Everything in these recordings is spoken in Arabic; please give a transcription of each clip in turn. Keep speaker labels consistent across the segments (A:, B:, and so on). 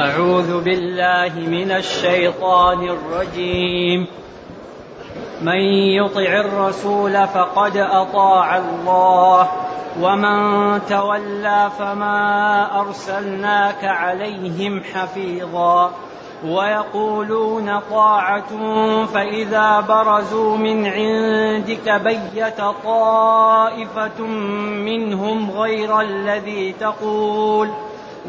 A: أعوذ بالله من الشيطان الرجيم. من يطع الرسول فقد أطاع الله ومن تولى فما أرسلناك عليهم حفيظا. ويقولون طاعة فإذا برزوا من عندك بيت طائفة منهم غير الذي تقول.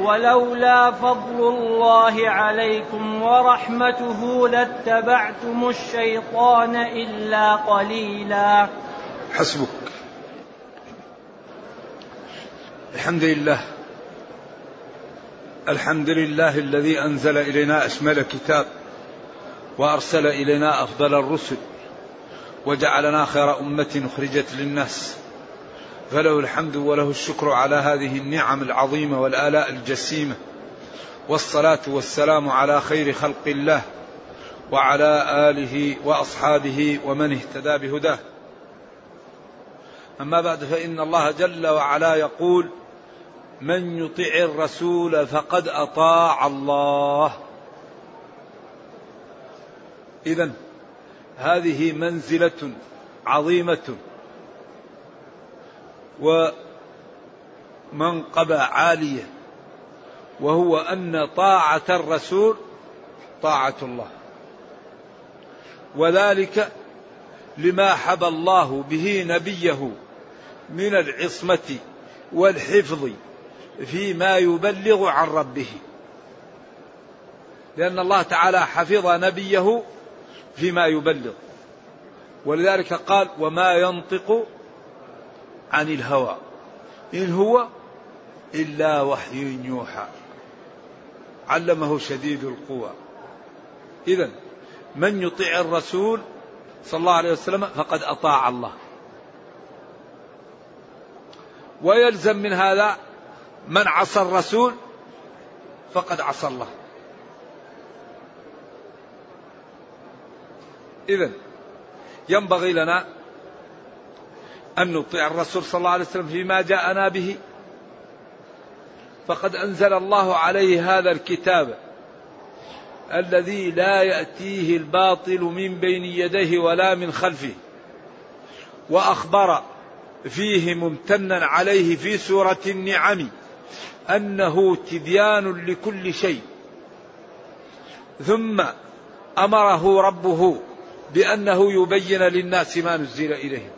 A: ولولا فضل الله عليكم ورحمته لاتبعتم الشيطان إلا قليلا.
B: حسبك. الحمد لله. الحمد لله الذي أنزل إلينا أشمل كتاب وأرسل إلينا أفضل الرسل وجعلنا خير أمة أخرجت للناس. فله الحمد وله الشكر على هذه النعم العظيمة والآلاء الجسيمة. والصلاة والسلام على خير خلق الله وعلى آله وأصحابه ومن اهتدى بهداه. أما بعد فإن الله جل وعلا يقول من يطع الرسول فقد أطاع الله. إذا هذه منزلة عظيمة ومنقبة عالية وهو أن طاعة الرسول طاعة الله. وذلك لما حب الله به نبيه من العصمة والحفظ فيما يبلغ عن ربه. لأن الله تعالى حفظ نبيه فيما يبلغ. ولذلك قال وما ينطق عن الهوى. إن هو إلا وحي يوحى. علمه شديد القوى. إذا من يطيع الرسول صلى الله عليه وسلم فقد أطاع الله. ويلزم من هذا من عصى الرسول فقد عصى الله. إذا ينبغي لنا أن نطيع الرسول صلى الله عليه وسلم فيما جاءنا به. فقد أنزل الله عليه هذا الكتاب الذي لا يأتيه الباطل من بين يديه ولا من خلفه وأخبر فيه ممتنا عليه في سورة النعم أنه تبيان لكل شيء. ثم أمره ربه بأنه يبين للناس ما نزل إليهم.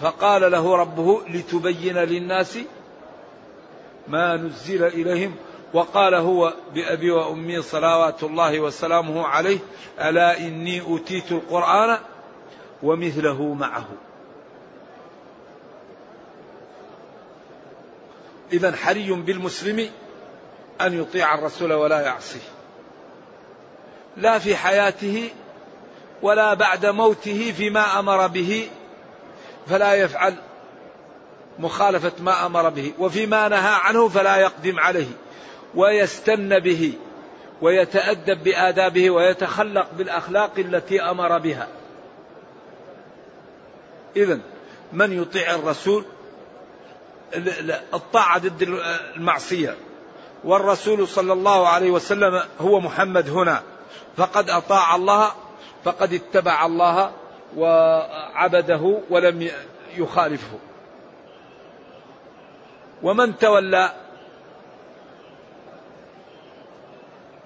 B: فقال له ربه لتبين للناس ما نزل إليهم. وقال هو بأبي وأمي صلوات الله وسلامه عليه ألا إني أوتيت القرآن ومثله معه. إذا حري بالمسلم أن يطيع الرسول ولا يعصيه. لا في حياته ولا بعد موته فيما أمر به فلا يفعل مخالفة ما أمر به وفيما نهى عنه فلا يقدم عليه ويستن به ويتأدب بآدابه ويتخلق بالأخلاق التي أمر بها. اذا من يطيع الرسول؟ الطاعة ضد المعصية. والرسول صلى الله عليه وسلم هو محمد هنا فقد أطاع الله فقد اتبع الله وعبده ولم يخالفه. ومن تولى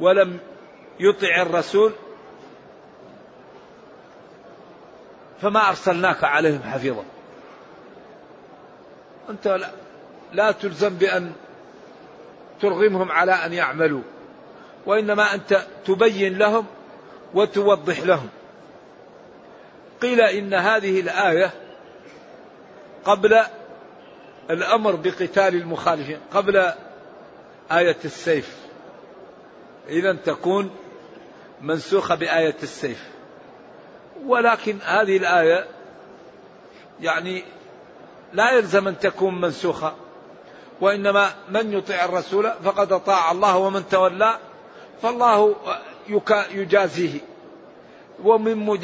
B: ولم يطع الرسول فما أرسلناك عليهم حفيظا. أنت لا, لا تلزم بأن ترغمهم على أن يعملوا وإنما أنت تبين لهم وتوضح لهم. قيل إن هذه الآية قبل الأمر بقتال المخالفين قبل آية السيف إذا تكون منسوخة بآية السيف ولكن هذه الآية يعني لا يلزم أن تكون منسوخة وإنما من يطيع الرسول فقد أطاع الله ومن تولى فالله يجازيه ومن.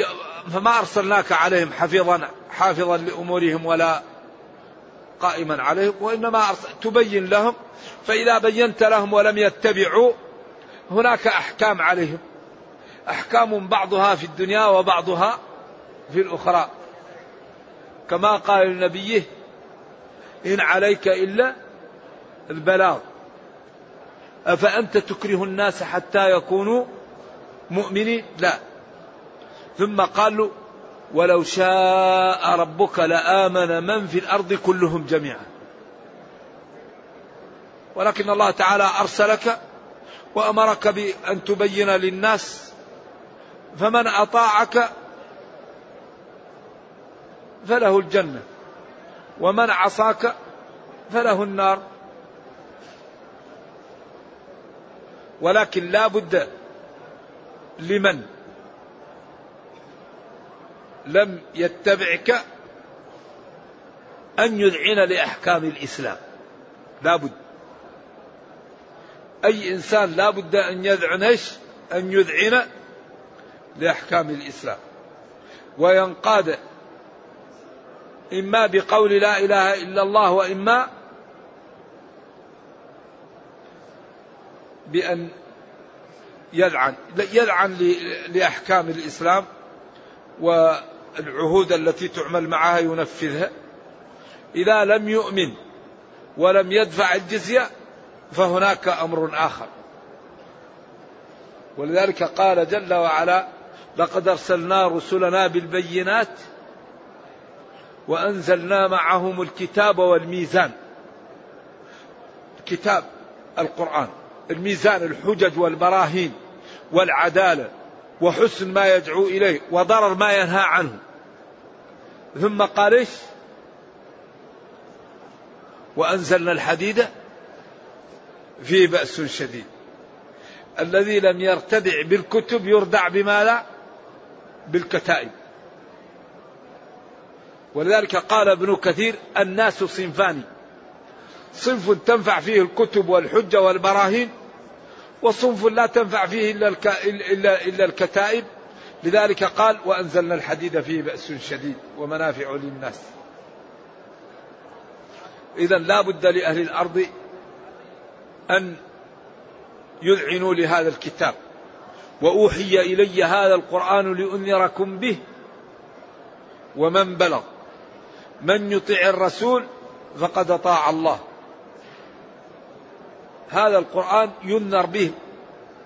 B: فما أرسلناك عليهم حفيظا حافظا لأمورهم ولا قائما عليهم وإنما أرسل... تبين لهم فإذا بينت لهم ولم يتبعوا هناك أحكام عليهم. أحكام بعضها في الدنيا وبعضها في الأخرى. كما قال لنبيه إن عليك إلا البلاغ. أفأنت تكره الناس حتى يكونوا مؤمنين؟ لا. ثم قال له ولو شاء ربك لآمن من في الأرض كلهم جميعا. ولكن الله تعالى أرسلك وأمرك بأن تبين للناس فمن أطاعك فله الجنة ومن عصاك فله النار. ولكن لا بد لمن؟ لم يتبعك أن يذعن لأحكام الإسلام. لا بد أي إنسان لا بد أن يذعن إيش؟ أن يذعن لأحكام الإسلام. وينقاد إما بقول لا إله إلا الله وإما بأن يلعن يلعن لأحكام الإسلام والعهود التي تعمل معها ينفذها. إذا لم يؤمن ولم يدفع الجزية فهناك أمر آخر. ولذلك قال جل وعلا لقد أرسلنا رسلنا بالبينات وأنزلنا معهم الكتاب والميزان. كتاب القرآن الميزان الحجج والبراهين والعدالة. وحسن ما يدعو إليه وضرر ما ينهى عنه. ثم قال إيش؟ وأنزلنا الحديد فيه بأس شديد. الذي لم يرتدع بالكتب يردع بماذا بالكتائب. ولذلك قال ابن كثير الناس صنفان. صنف تنفع فيه الكتب والحجة والبراهين وصنف لا تنفع فيه إلا. إلا... إلا الكتائب. لذلك قال وأنزلنا الحديد فيه بأس شديد ومنافع للناس. إذا لا بد لأهل الأرض أن يذعنوا لهذا الكتاب. وأوحي إلي هذا القرآن لأنذركم به ومن بلغ. من يطع الرسول فقد أطاع الله. هذا القرآن ينذر به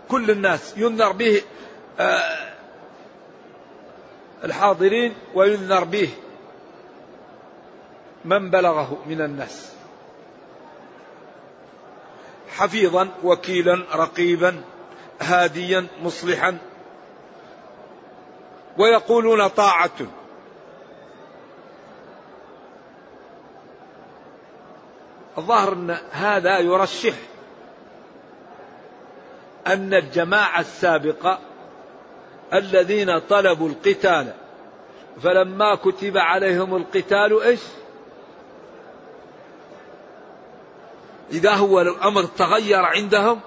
B: كل الناس ينذر به آه، الحاضرين وينذر به من بلغه من الناس. حفيظا وكيلا رقيبا هاديا مصلحا. ويقولون طاعة. الظاهر أن هذا يرشح أن الجماعة السابقة الذين طلبوا القتال فلما كتب عليهم القتال إيش؟ إذا هو الأمر تغير عندهم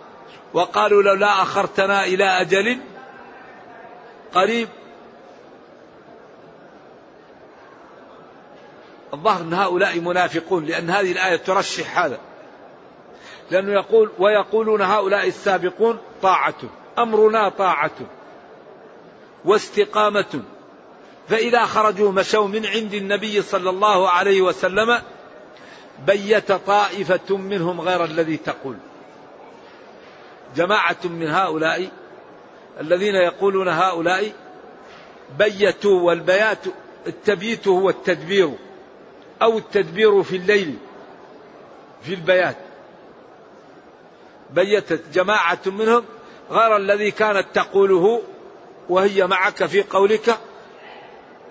B: وقالوا لولا أخرتنا إلى أجل قريب الظاهر أن هؤلاء منافقون لأن هذه الآية ترشح هذا لأنه يقول ويقولون هؤلاء السابقون طاعة أمرنا طاعة واستقامة. فإذا خرجوا مشوا من عند النبي صلى الله عليه وسلم بيت طائفة منهم غير الذي تقول. جماعة من هؤلاء الذين يقولون هؤلاء بيتوا والبيات التبييت هو التدبير أو التدبير في الليل في البيات. بيتت جماعة منهم غير الذي كانت تقوله وهي معك في قولك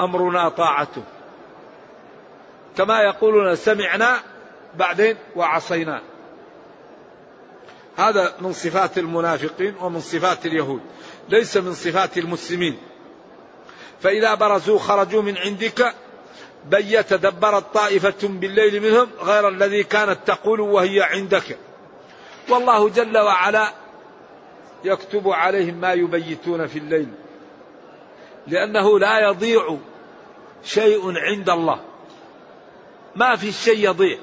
B: أمرنا طاعته كما يقولون سمعنا بعدين وعصينا. هذا من صفات المنافقين ومن صفات اليهود ليس من صفات المسلمين. فإذا برزوا خرجوا من عندك بيت دبرت طائفة بالليل منهم غير الذي كانت تقول وهي عندك. والله جل وعلا يكتب عليهم ما يبيتون في الليل. لأنه لا يضيع شيء عند الله. ما في شيء يضيع.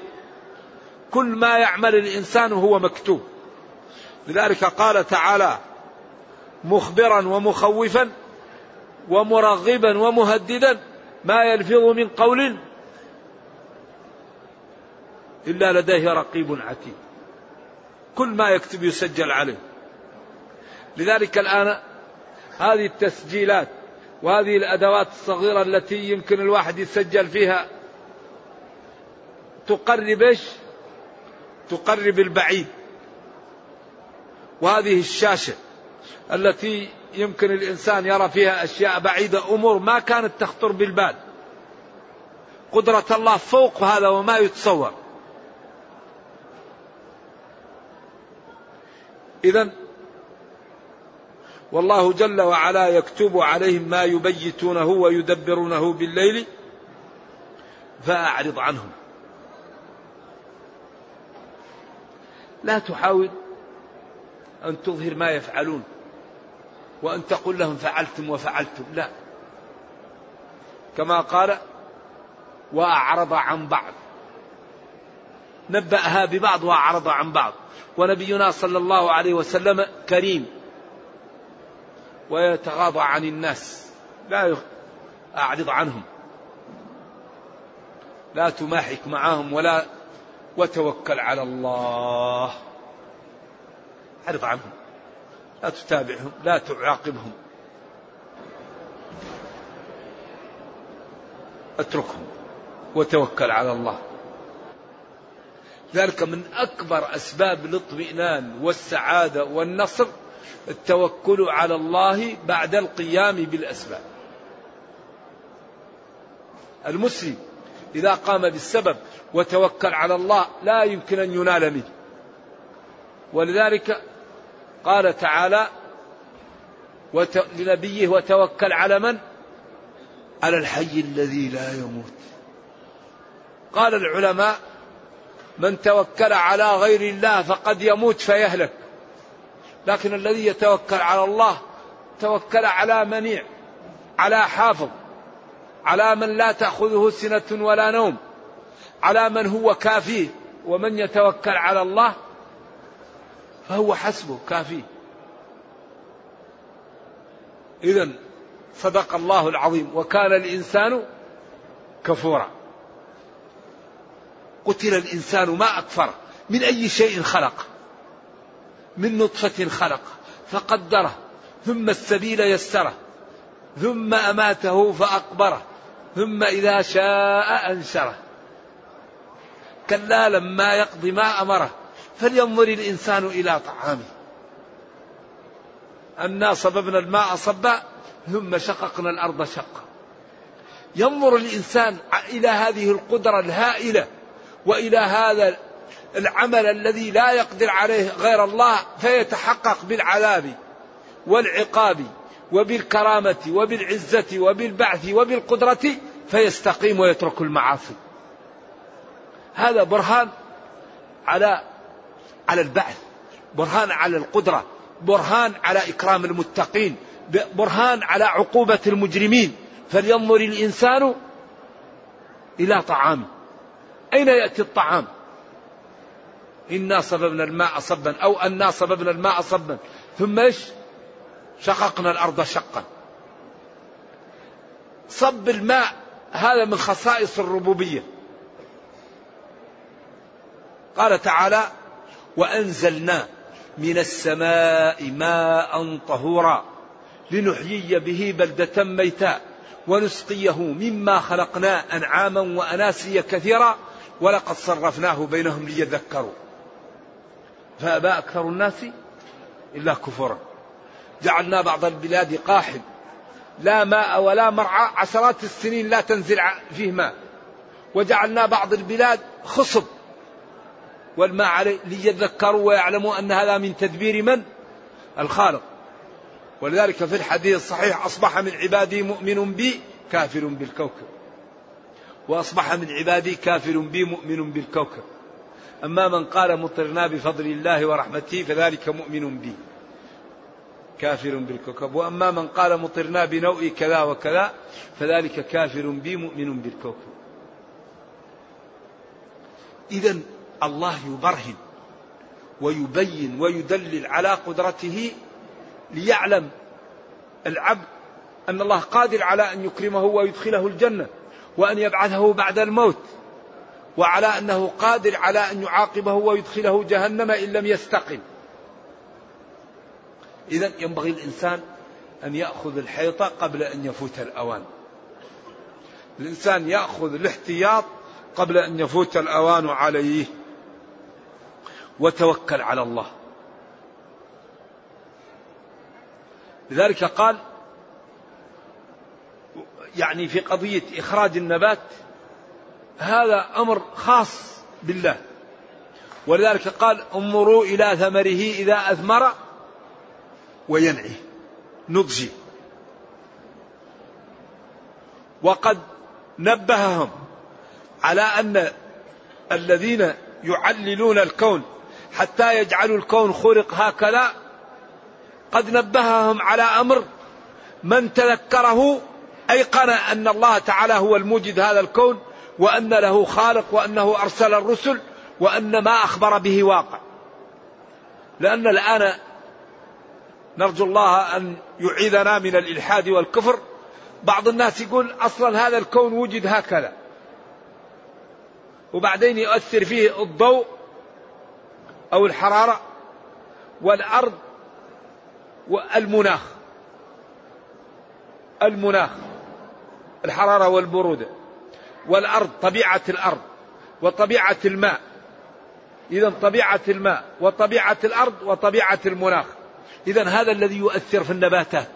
B: كل ما يعمل الإنسان هو مكتوب. لذلك قال تعالى مخبرا ومخوفا ومرغبا ومهددا ما يلفظ من قول إلا لديه رقيب عتيد. كل ما يكتب يسجل عليه. لذلك الآن هذه التسجيلات وهذه الأدوات الصغيرة التي يمكن الواحد يسجل فيها تقرب إيش؟ تقرب البعيد. وهذه الشاشة التي يمكن الإنسان يرى فيها أشياء بعيدة أمور ما كانت تخطر بالبال. قدرة الله فوق هذا وما يتصور. إذا والله جل وعلا يكتب عليهم ما يبيتونه ويدبرونه بالليل فأعرض عنهم. لا تحاول أن تظهر ما يفعلون وأن تقول لهم فعلتم وفعلتم لا. كما قال وأعرض عن بعض. نبأها ببعض وأعرض عن بعض. ونبينا صلى الله عليه وسلم كريم. ويتغاضى عن الناس. لا أعرض عنهم. لا تماحك معهم ولا وتوكل على الله. اعرض عنهم. لا تتابعهم. لا تعاقبهم. اتركهم. وتوكل على الله. ذلك من أكبر أسباب الاطمئنان والسعادة والنصر التوكل على الله بعد القيام بالأسباب المسلم إذا قام بالسبب وتوكل على الله لا يمكن أن ينال منه ولذلك قال تعالى وت... لنبيه وتوكل على من؟ على الحي الذي لا يموت. قال العلماء من توكل على غير الله فقد يموت فيهلك. لكن الذي يتوكل على الله توكل على منيع على حافظ على من لا تأخذه سنة ولا نوم على من هو كافيه ومن يتوكل على الله فهو حسبه كافيه إذا صدق الله العظيم. وكان الإنسان كفورا. قتل الإنسان ما أكفر. من أي شيء خلق؟ من نطفة خلق. فقدره. ثم السبيل يسره. ثم أماته فأقبره. ثم إذا شاء أنشره. كلا لما يقضي ما أمره. فلينظر الإنسان إلى طعامه. أنا صببنا الماء صبا ثم شققنا الأرض شقا. ينظر الإنسان إلى هذه القدرة الهائلة. وإلى هذا العمل الذي لا يقدر عليه غير الله فيتحقق بالعذاب والعقاب وبالكرامة وبالعزة وبالبعث وبالقدرة فيستقيم ويترك المعاصي. هذا برهان على على البعث برهان على القدرة برهان على إكرام المتقين برهان على عقوبة المجرمين. فلينظر الإنسان إلى طعامه. أين يأتي الطعام؟ إنا صببنا الماء صبا أو أنا صببنا الماء صبا. ثم إيش؟ شققنا الأرض شقا. صب الماء هذا من خصائص الربوبية. قال تعالى وأنزلنا من السماء ماء طهورا لنحيي به بلدة ميتا ونسقيه مما خلقنا أنعاما وأناسيا كثيرا ولقد صرفناه بينهم ليذكروا. فأبى أكثر الناس إلا كفرا. جعلنا بعض البلاد قاحل. لا ماء ولا مرعى عشرات السنين لا تنزل فيه ماء. وجعلنا بعض البلاد خصب. والماء عليه ليذكروا ويعلموا أن هذا من تدبير من؟ الخالق. ولذلك في الحديث الصحيح أصبح من عبادي مؤمن بي كافر بالكوكب. وأصبح من عبادي كافر بي مؤمن بالكوكب. أما من قال مطرنا بفضل الله ورحمته فذلك مؤمن بي. كافر بالكوكب. وأما من قال مطرنا بنوء كذا وكذا فذلك كافر بي مؤمن بالكوكب. إذا الله يبرهن ويبين ويدلل على قدرته ليعلم العبد أن الله قادر على أن يكرمه ويدخله الجنة. وأن يبعثه بعد الموت وعلى أنه قادر على أن يعاقبه ويدخله جهنم إن لم يستقم. إذا ينبغي الإنسان أن يأخذ الحيطة قبل أن يفوت الأوان. الإنسان يأخذ الاحتياط قبل أن يفوت الأوان عليه. وتوكل على الله. لذلك قال يعني في قضية إخراج النبات هذا أمر خاص بالله. ولذلك قال انظروا إلى ثمره إذا أثمر وينعي نضجي. وقد نبههم على أن الذين يعللون الكون حتى يجعلوا الكون خلق هكذا قد نبههم على أمر من تذكره أيقن أن الله تعالى هو الموجد هذا الكون وأن له خالق وأنه أرسل الرسل وأن ما أخبر به واقع. لأن الآن نرجو الله أن يعيذنا من الإلحاد والكفر. بعض الناس يقول أصلا هذا الكون وجد هكذا. وبعدين يؤثر فيه الضوء أو الحرارة والأرض والمناخ. المناخ. الحرارة والبرودة والأرض طبيعة الأرض وطبيعة الماء. إذا طبيعة الماء وطبيعة الأرض وطبيعة المناخ. إذا هذا الذي يؤثر في النباتات.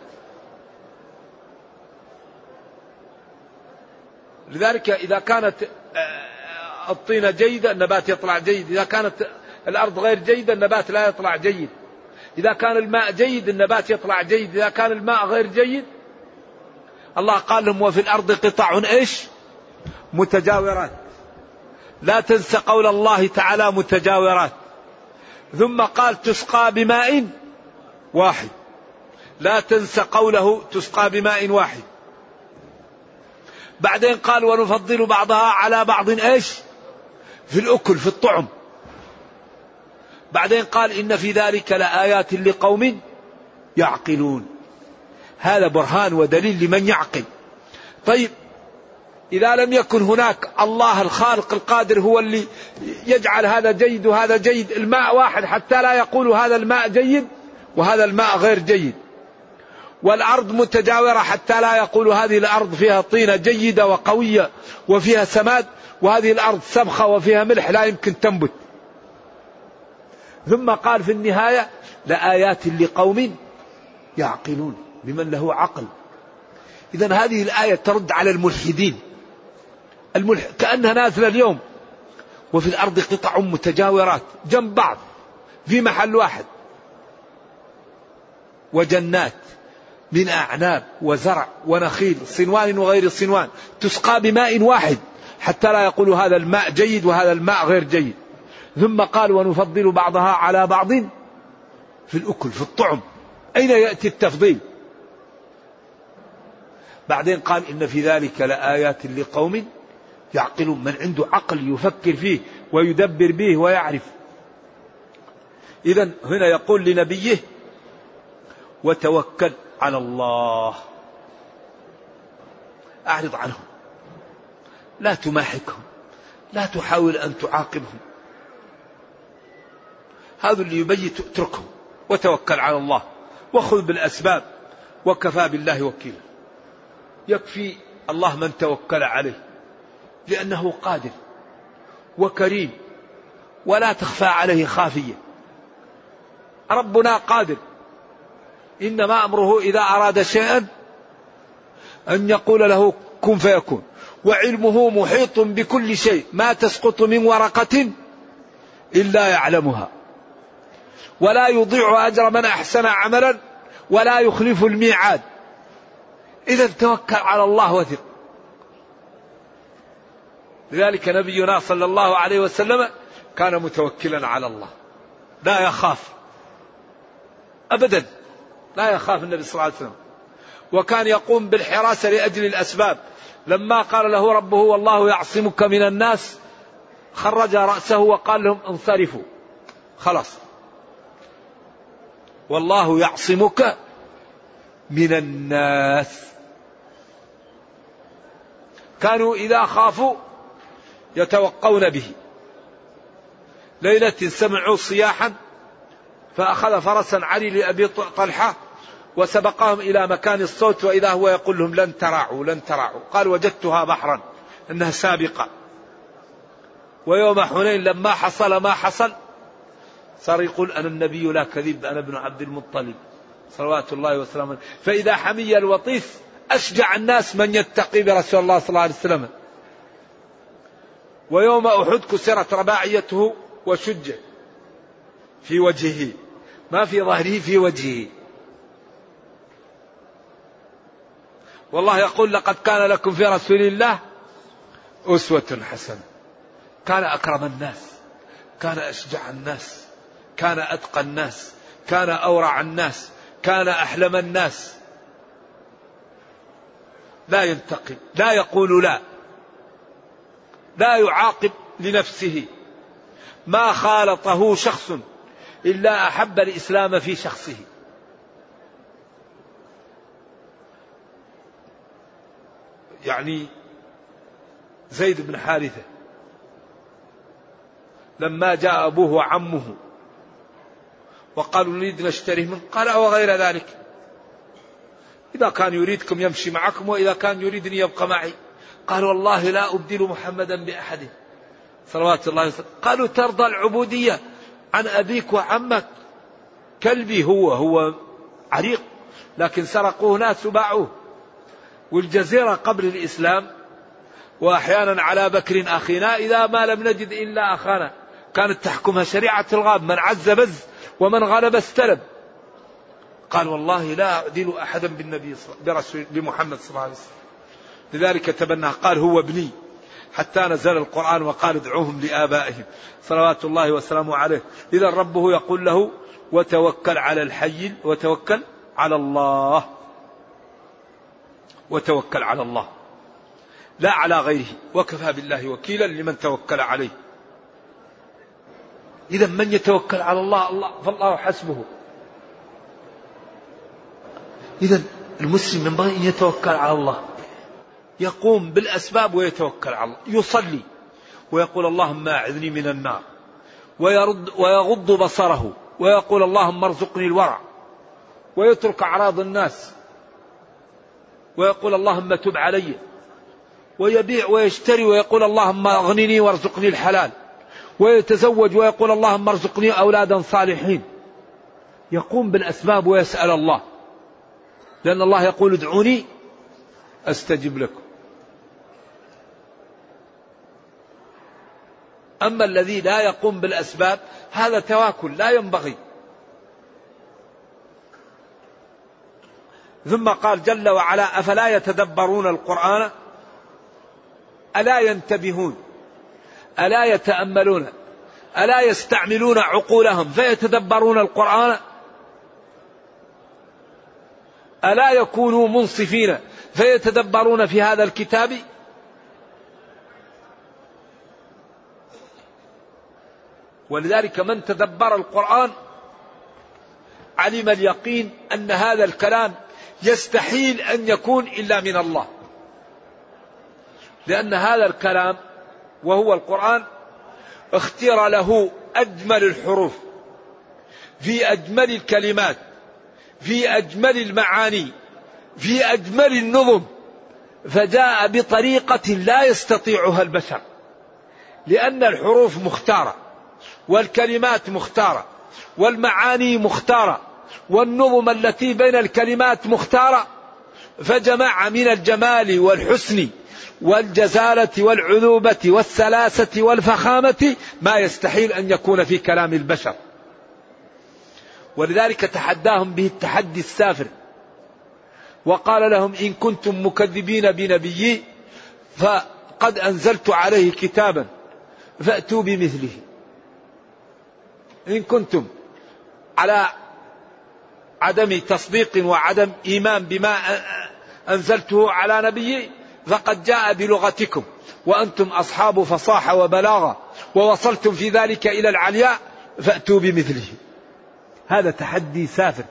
B: لذلك إذا كانت آه، الطينة جيدة النبات يطلع جيد. إذا كانت الأرض غير جيدة النبات لا يطلع جيد. إذا كان الماء جيد النبات يطلع جيد. إذا كان الماء غير جيد الله قال لهم وفي الأرض قطع إيش؟ متجاورات. لا تنس قول الله تعالى متجاورات. ثم قال تسقى بماء واحد. لا تنس قوله تسقى بماء واحد. بعدين قال ونفضل بعضها على بعض إيش؟ في الأكل في الطعم. بعدين قال إن في ذلك لآيات لقوم يعقلون هذا برهان ودليل لمن يعقل. طيب إذا لم يكن هناك الله الخالق القادر هو اللي يجعل هذا جيد وهذا جيد الماء واحد حتى لا يقول هذا الماء جيد وهذا الماء غير جيد. والأرض متجاورة حتى لا يقول هذه الأرض فيها طينة جيدة وقوية وفيها سماد وهذه الأرض سبخة وفيها ملح لا يمكن تنبت. ثم قال في النهاية لآيات لقوم يعقلون. بمن له عقل. إذا هذه الآية ترد على الملحدين. الملح كأنها نازلة اليوم. وفي الأرض قطع متجاورات جنب بعض في محل واحد. وجنات من أعناب وزرع ونخيل صنوان وغير صنوان تسقى بماء واحد حتى لا يقولوا هذا الماء جيد وهذا الماء غير جيد. ثم قال ونفضل بعضها على بعض في الأكل في الطعم. أين يأتي التفضيل؟ بعدين قال إن في ذلك لآيات لقوم يعقلون من عنده عقل يفكر فيه ويدبر به ويعرف. إذا هنا يقول لنبيه وتوكل على الله. أعرض عنهم. لا تماحكهم لا تحاول أن تعاقبهم. هذا اللي يبيت اتركهم وتوكل على الله. وخذ بالأسباب. وكفى بالله وكيلا. يكفي الله من توكل عليه لأنه قادر وكريم ولا تخفى عليه خافية. ربنا قادر. إنما أمره إذا أراد شيئا أن يقول له كن فيكون. وعلمه محيط بكل شيء ما تسقط من ورقة إلا يعلمها. ولا يضيع أجر من أحسن عملا ولا يخلف الميعاد. إذا توكل على الله وثق لذلك نبينا صلى الله عليه وسلم كان متوكلا على الله. لا يخاف. أبدا. لا يخاف النبي صلى الله عليه وسلم. وكان يقوم بالحراسة لأجل الأسباب. لما قال له ربه والله يعصمك من الناس خرج رأسه وقال لهم انصرفوا. خلاص. والله يعصمك من الناس. كانوا إذا خافوا يتوقون به. ليلة سمعوا صياحا فأخذ فرسا علي لأبي طلحة وسبقهم إلى مكان الصوت وإذا هو يقول لهم لن ترعوا لن ترعوا قال وجدتها بحرا أنها سابقة. ويوم حنين لما حصل ما حصل صار يقول أنا النبي لا كذب أنا ابن عبد المطلب. صلوات الله وسلامه فإذا حمي الوطيس أشجع الناس من يتقي برسول الله صلى الله عليه وسلم. ويوم أحد كسرت رباعيته وشج في وجهه. ما في ظهره في وجهه. والله يقول لقد كان لكم في رسول الله أسوة حسنة. كان أكرم الناس كان أشجع الناس كان أتقى الناس كان أورع الناس كان أحلم الناس. لا ينتقم لا يقول لا لا يعاقب لنفسه. ما خالطه شخص إلا أحب الإسلام في شخصه. يعني زيد بن حارثة لما جاء أبوه وعمه وقالوا نريد نشتري منه قال أو غير ذلك؟ إذا كان يريدكم يمشي معكم وإذا كان يريدني يبقى معي. قال والله لا أبدل محمدا بأحد. صلوات الله وسلم قالوا ترضى العبودية. عن أبيك وعمك. كلبي هو هو عريق. لكن سرقوه ناس وباعوه والجزيرة قبل الإسلام. وأحيانا على بكر أخينا. إذا ما لم نجد إلا أخانا. كانت تحكمها شريعة الغاب. من عز بز ومن غلب استلب. قال والله لا أعدل أحدا بالنبي برسول بمحمد صلى الله عليه وسلم. لذلك تبنى قال هو ابني. حتى نزل القرآن وقال ادعوهم لآبائهم. صلوات الله وسلامه عليه. إذا ربه يقول له وتوكل على الحي وتوكل على الله. وتوكل على الله. لا على غيره. وكفى بالله وكيلا لمن توكل عليه. إذا من يتوكل على الله؟ الله فالله حسبه. إذا المسلم ينبغي أن يتوكل على الله. يقوم بالأسباب ويتوكل على الله. يصلي. ويقول اللهم أعذني من النار. ويرد ويغض بصره. ويقول اللهم ارزقني الورع. ويترك أعراض الناس. ويقول اللهم تب علي. ويبيع ويشتري. ويقول اللهم أغنني وارزقني الحلال. ويتزوج. ويقول اللهم ارزقني أولادا صالحين. يقوم بالأسباب ويسأل الله. لأن الله يقول ادعوني أستجب لكم. أما الذي لا يقوم بالأسباب هذا تواكل لا ينبغي. ثم قال جل وعلا أفلا يتدبرون القرآن؟ ألا ينتبهون؟ ألا يتأملون؟ ألا يستعملون عقولهم فيتدبرون القرآن؟ ألا يكونوا منصفين فيتدبرون في هذا الكتاب ولذلك من تدبر القرآن علم اليقين أن هذا الكلام يستحيل أن يكون إلا من الله. لأن هذا الكلام وهو القرآن اختير له أجمل الحروف في أجمل الكلمات في أجمل المعاني في أجمل النظم فجاء بطريقة لا يستطيعها البشر لأن الحروف مختارة والكلمات مختارة والمعاني مختارة والنظم التي بين الكلمات مختارة فجمع من الجمال والحسن والجزالة والعذوبة والسلاسة والفخامة ما يستحيل أن يكون في كلام البشر. ولذلك تحداهم به التحدي السافر. وقال لهم إن كنتم مكذبين بنبيي فقد أنزلت عليه كتابا فأتوا بمثله. إن كنتم على عدم تصديق وعدم إيمان بما أنزلته على نبيي فقد جاء بلغتكم وأنتم أصحاب فصاحة وبلاغة ووصلتم في ذلك إلى العلياء فأتوا بمثله. هذا تحدي سافر.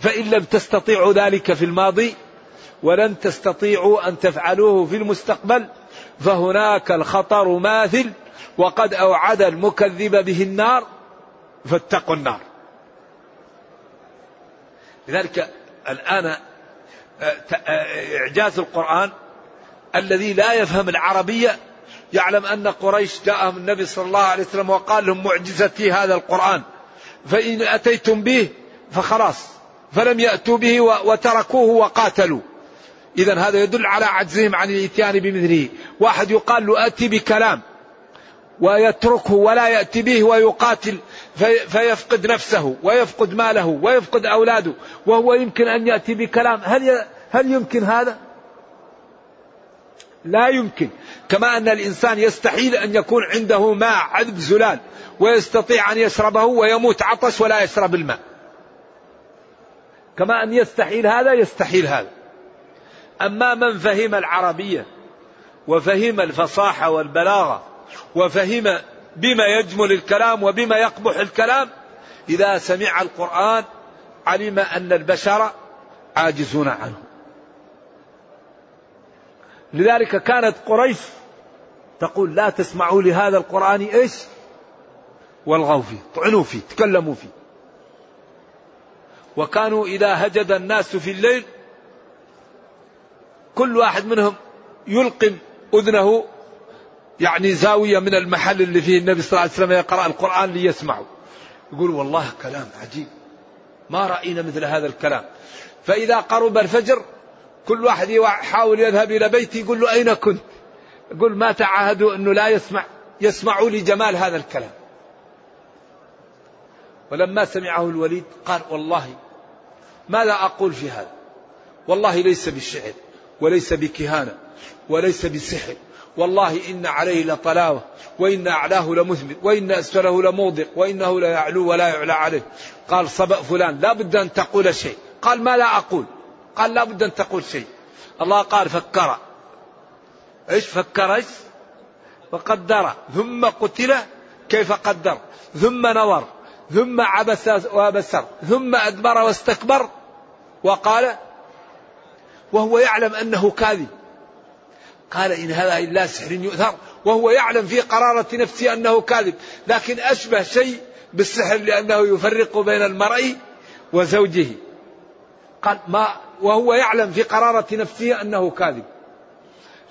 B: فإن لم تستطيعوا ذلك في الماضي ولن تستطيعوا أن تفعلوه في المستقبل فهناك الخطر ماثل وقد أوعد المكذب به النار فاتقوا النار. لذلك الآن آه، آه، إعجاز القرآن الذي لا يفهم العربية يعلم أن قريش جاءهم النبي صلى الله عليه وسلم وقال لهم معجزتي هذا القرآن. فإن أتيتم به فخلاص. فلم يأتوا به وتركوه وقاتلوا. إذا هذا يدل على عجزهم عن الإتيان بمثله. واحد يقال له أتي بكلام ويتركه ولا يأتي به ويقاتل فيفقد نفسه ويفقد ماله ويفقد أولاده. وهو يمكن أن يأتي بكلام. هل هل يمكن هذا؟ لا يمكن. كما أن الإنسان يستحيل أن يكون عنده ماء عذب زلال ويستطيع أن يشربه ويموت عطش ولا يشرب الماء. كما أن يستحيل هذا يستحيل هذا. أما من فهم العربية وفهم الفصاحة والبلاغة وفهم بما يجمل الكلام وبما يقبح الكلام إذا سمع القرآن علم أن البشر عاجزون عنه. لذلك كانت قريش تقول لا تسمعوا لهذا القرآن إيش؟ والغوا فيه طعنوا فيه تكلموا فيه. وكانوا إذا هجد الناس في الليل كل واحد منهم يلقم أذنه يعني زاوية من المحل اللي فيه النبي صلى الله عليه وسلم يقرأ القرآن ليسمعوا. يقول والله كلام عجيب ما رأينا مثل هذا الكلام. فإذا قرب الفجر كل واحد يحاول يذهب إلى بيته يقول له أين كنت؟ يقول ما تعاهدوا أنه لا يسمع يسمعوا لجمال هذا الكلام. ولما سمعه الوليد قال والله ماذا أقول في هذا؟ والله ليس بالشعر وليس بكهانة وليس بسحر. والله إن عليه لطلاوة وإن أعلاه لمثمر وإن أسفله لموضع وإنه لا يعلو ولا يعلى عليه. قال صبأ فلان لا بد أن تقول شيء. قال ما لا أقول؟ قال لا بد أن تقول شيء. الله قال فكر. إيش فكر إيش؟ وقدر ثم قتل كيف قدر. ثم نظر. ثم عبس وبسر ثم أدبر واستكبر. وقال وهو يعلم أنه كاذب. قال إن هذا إلا سحر يؤثر. وهو يعلم في قرارة نفسه أنه كاذب. لكن أشبه شيء بالسحر لأنه يفرق بين المرء وزوجه. قال ما وهو يعلم في قرارة نفسه أنه كاذب.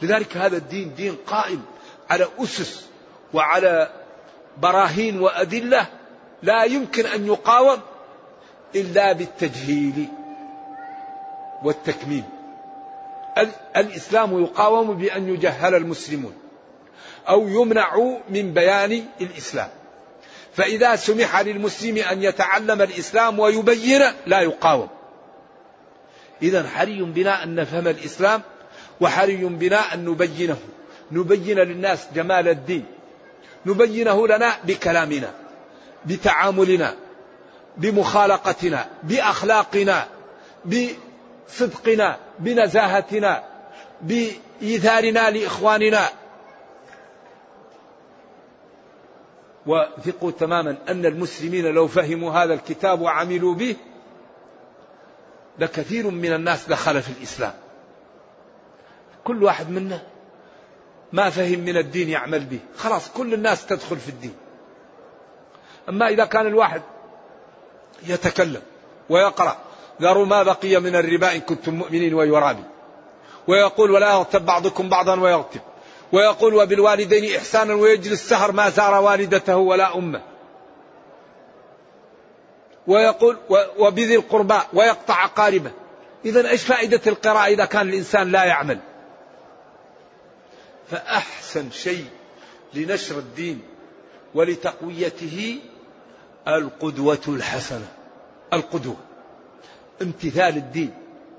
B: لذلك هذا الدين دين قائم على أسس وعلى براهين وأدلة لا يمكن أن يقاوم إلا بالتجهيل والتكميم. الإسلام يقاوم بأن يجهل المسلمون أو يمنعوا من بيان الإسلام. فإذا سمح للمسلم أن يتعلم الإسلام ويبين لا يقاوم. إذا حري بنا أن نفهم الإسلام وحري بنا أن نبينه. نبين للناس جمال الدين. نبينه لنا بكلامنا بتعاملنا بمخالقتنا بأخلاقنا بصدقنا بنزاهتنا بايثارنا لإخواننا. وثقوا تماما أن المسلمين لو فهموا هذا الكتاب وعملوا به لكثير من الناس دخل في الإسلام. كل واحد منا ما فهم من الدين يعمل به. خلاص كل الناس تدخل في الدين. أما إذا كان الواحد يتكلم ويقرأ ذروا ما بقي من الربا إن كنتم مؤمنين ويرابي. ويقول ولا يغتب بعضكم بعضا ويغتب. ويقول وبالوالدين إحسانا ويجلس السهر ما زار والدته ولا أمه. ويقول وبذي القربى ويقطع قاربه إذا إيش فائدة القراءة إذا كان الإنسان لا يعمل؟ فأحسن شيء لنشر الدين ولتقويته القدوة الحسنة. القدوة. امتثال الدين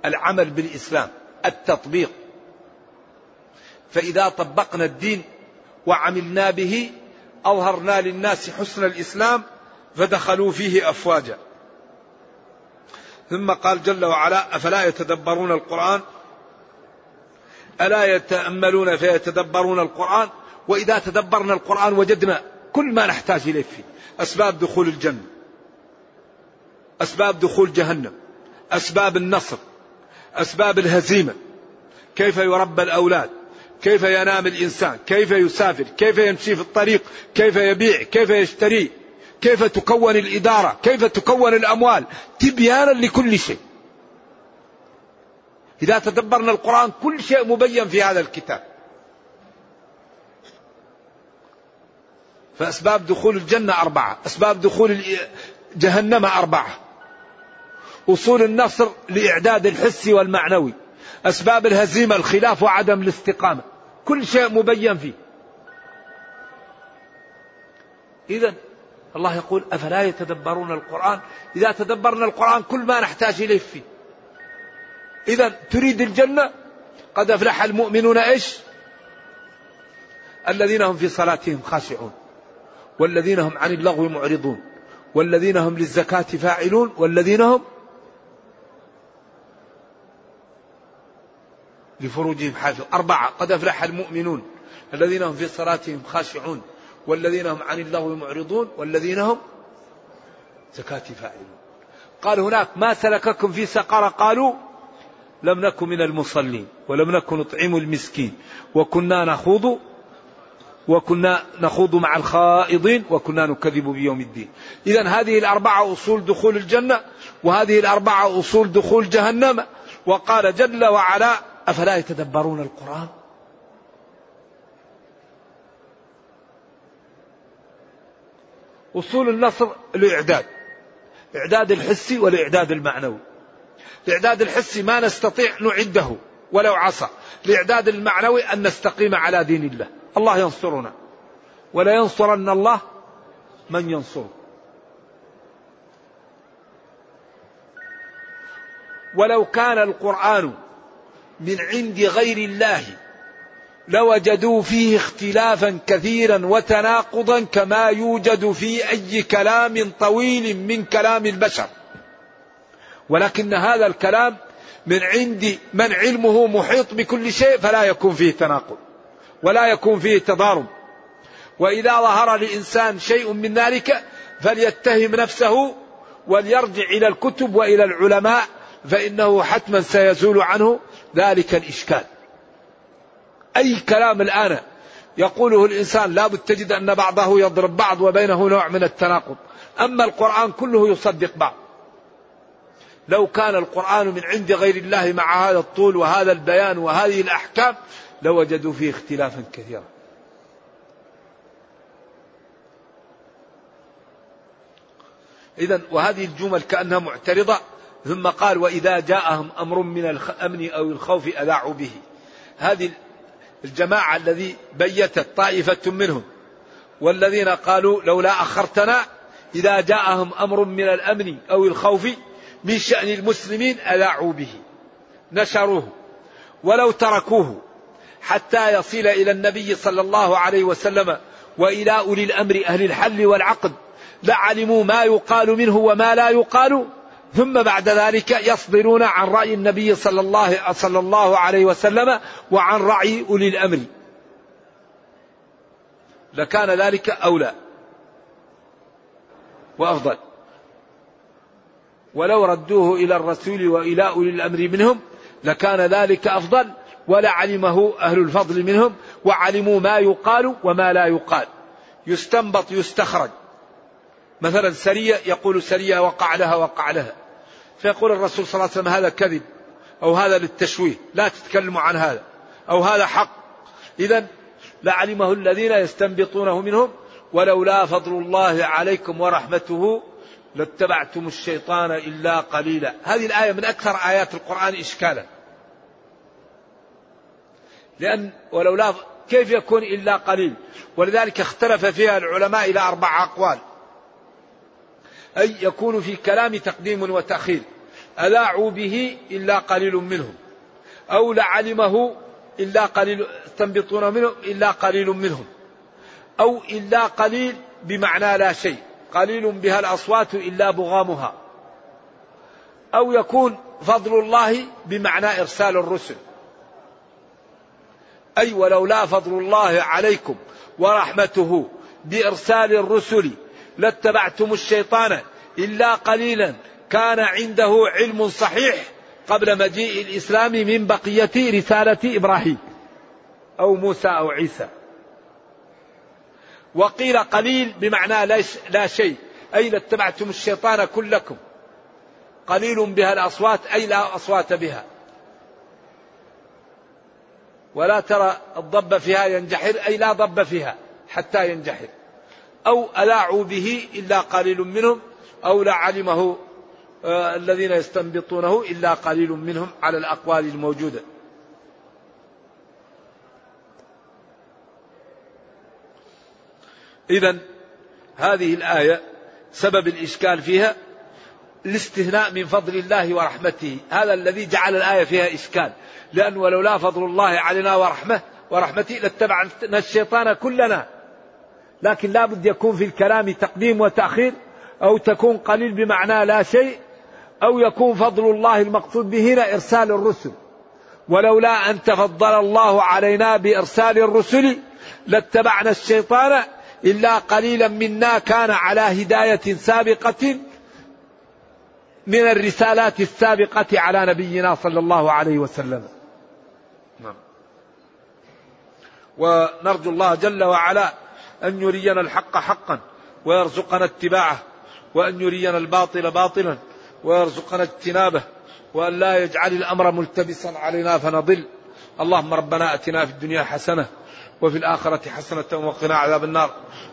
B: العمل بالإسلام التطبيق. فإذا طبقنا الدين وعملنا به أظهرنا للناس حسن الإسلام فدخلوا فيه أفواجا. ثم قال جل وعلا أفلا يتدبرون القرآن؟ ألا يتأملون فيتدبرون القرآن؟ وإذا تدبرنا القرآن وجدنا كل ما نحتاج إليه فيه. أسباب دخول الجنة. أسباب دخول جهنم. أسباب النصر. أسباب الهزيمة. كيف يربى الأولاد؟ كيف ينام الإنسان؟ كيف يسافر؟ كيف يمشي في الطريق؟ كيف يبيع؟ كيف يشتري؟ كيف تكون الإدارة؟ كيف تكون الأموال؟ تبيانا لكل شيء. إذا تدبرنا القرآن كل شيء مبين في هذا الكتاب. فأسباب دخول الجنة أربعة. أسباب دخول جهنم أربعة. أصول النصر لإعداد الحسي والمعنوي. أسباب الهزيمة الخلاف وعدم الاستقامة. كل شيء مبين فيه. إذا الله يقول أفلا يتدبرون القرآن؟ إذا تدبرنا القرآن كل ما نحتاج إليه فيه. إذا تريد الجنة؟ قد أفلح المؤمنون إيش؟ الذين هم في صلاتهم خاشعون. والذين هم عن اللغو معرضون. والذين هم للزكاة فاعلون. والذين هم لفروجهم حافظ أربعة. قد أفلح المؤمنون. الذين هم في صلاتهم خاشعون. والذين هم عن اللغو معرضون والذين هم زكاة فاعلون قال هناك ما سلككم في سقر؟ قالوا لم نكن من المصلين ولم نكن نطعم المسكين وكنا نخوض وكنا نخوض مع الخائضين وكنا نكذب بيوم الدين. إذا هذه الأربعة أصول دخول الجنة وهذه الأربعة أصول دخول جهنم. وقال جل وعلا أفلا يتدبرون القرآن؟ أصول النصر الإعداد إعداد الحسي والإعداد المعنوي. الإعداد الحسي ما نستطيع نعده ولو عصى. الإعداد المعنوي أن نستقيم على دين الله. الله ينصرنا. ولا ينصرن الله من ينصره. ولو كان القرآن من عند غير الله لوجدوا فيه اختلافا كثيرا وتناقضا كما يوجد في أي كلام طويل من كلام البشر. ولكن هذا الكلام من عند من علمه محيط بكل شيء فلا يكون فيه تناقض ولا يكون فيه تضارب. وإذا ظهر لإنسان شيء من ذلك فليتهم نفسه وليرجع إلى الكتب وإلى العلماء فإنه حتما سيزول عنه ذلك الإشكال. أي كلام الآن يقوله الإنسان لا بد تجد أن بعضه يضرب بعض وبينه نوع من التناقض. أما القرآن كله يصدق بعض. لو كان القرآن من عند غير الله مع هذا الطول وهذا البيان وهذه الأحكام لوجدوا فيه اختلافا كثيرا. إذا وهذه الجمل كأنها معترضة ثم قال وإذا جاءهم أمر من الأمن أو الخوف أذاعوا به. هذه الجماعة الذي بيتت طائفة منهم والذين قالوا لولا أخرتنا إذا جاءهم أمر من الأمن أو الخوف من شأن المسلمين أذاعوا به نشروه ولو تركوه حتى يصل إلى النبي صلى الله عليه وسلم وإلى أولي الأمر أهل الحل والعقد لعلموا ما يقال منه وما لا يقال. ثم بعد ذلك يصدرون عن رأي النبي صلى الله صلى الله عليه وسلم وعن رأي أولي الأمر. لكان ذلك أولى وأفضل. ولو ردوه إلى الرسول وإلى أولي الأمر منهم لكان ذلك أفضل ولعلمه أهل الفضل منهم وعلموا ما يقال وما لا يقال. يستنبط يستخرج. مثلا سرية يقول سرية وقع لها وقع لها. فيقول الرسول صلى الله عليه وسلم هذا كذب أو هذا للتشويه لا تتكلموا عن هذا أو هذا حق. إذا لعلمه الذين يستنبطونه منهم ولولا فضل الله عليكم ورحمته لاتبعتم الشيطان إلا قليلا. هذه الآية من أكثر آيات القرآن إشكالا. لأن ولولا كيف يكون إلا قليل؟ ولذلك اختلف فيها العلماء إلى أربع أقوال. أي يكون في كلام تقديم وتأخير. ألاعوا به إلا قليل منهم. أو لعلمه إلا قليل تنبطون منه إلا قليل منهم. أو إلا قليل بمعنى لا شيء. قليل بها الأصوات إلا بغامها. أو يكون فضل الله بمعنى إرسال الرسل. أي ولولا فضل الله عليكم ورحمته بإرسال الرسل لاتبعتم الشيطان إلا قليلا. كان عنده علم صحيح قبل مجيء الإسلام من بقية رسالة إبراهيم أو موسى أو عيسى. وقيل قليل بمعنى لا شيء. أي لاتبعتم الشيطان كلكم؟ قليل بها الأصوات أي لا أصوات بها؟ ولا ترى الضب فيها ينجحر أي لا ضب فيها حتى ينجحر. أو ألاعوا به إلا قليل منهم أو لا علمه آه الذين يستنبطونه إلا قليل منهم على الأقوال الموجودة. إذا هذه الآية سبب الإشكال فيها الاستثناء من فضل الله ورحمته. هذا الذي جعل الآية فيها إشكال. لأن ولولا فضل الله علينا ورحمه ورحمته لاتبعنا الشيطان كلنا. لكن لا بد يكون في الكلام تقديم وتأخير أو تكون قليل بمعنى لا شيء أو يكون فضل الله المقصود به هنا إرسال الرسل ولولا أن تفضل الله علينا بإرسال الرسل لاتبعنا الشيطان إلا قليلا منا كان على هداية سابقة من الرسالات السابقة على نبينا صلى الله عليه وسلم نعم. ونرجو الله جل وعلا أن يرينا الحق حقا ويرزقنا اتباعه وأن يرينا الباطل باطلا ويرزقنا اجتنابه وأن لا يجعل الأمر ملتبسا علينا فنضل. اللهم ربنا أتنا في الدنيا حسنة وفي الآخرة حسنة وقنا عذاب النار.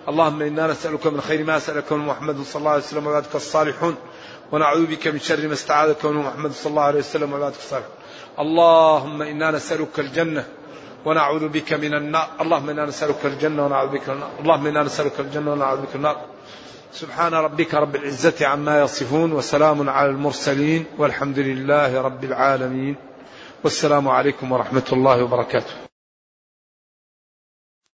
B: اللهم إنا نسألك من خير ما سألك من محمد صلى الله عليه وسلم وعبادك الصالحون ونعوذ بك من شر ما استعاذك من محمد صلى الله عليه وسلم وعبادك الصالحون. اللهم إنا نسألك الجنة ونعوذ بك من النار. اللهم إنا نسألك الجنة ونعوذ بك من النار. اللهم إنا نسألك الجنة ونعوذ بك من النار. سبحان ربك رب العزة عما يصفون وسلام على المرسلين والحمد لله رب العالمين. والسلام عليكم ورحمة الله وبركاته.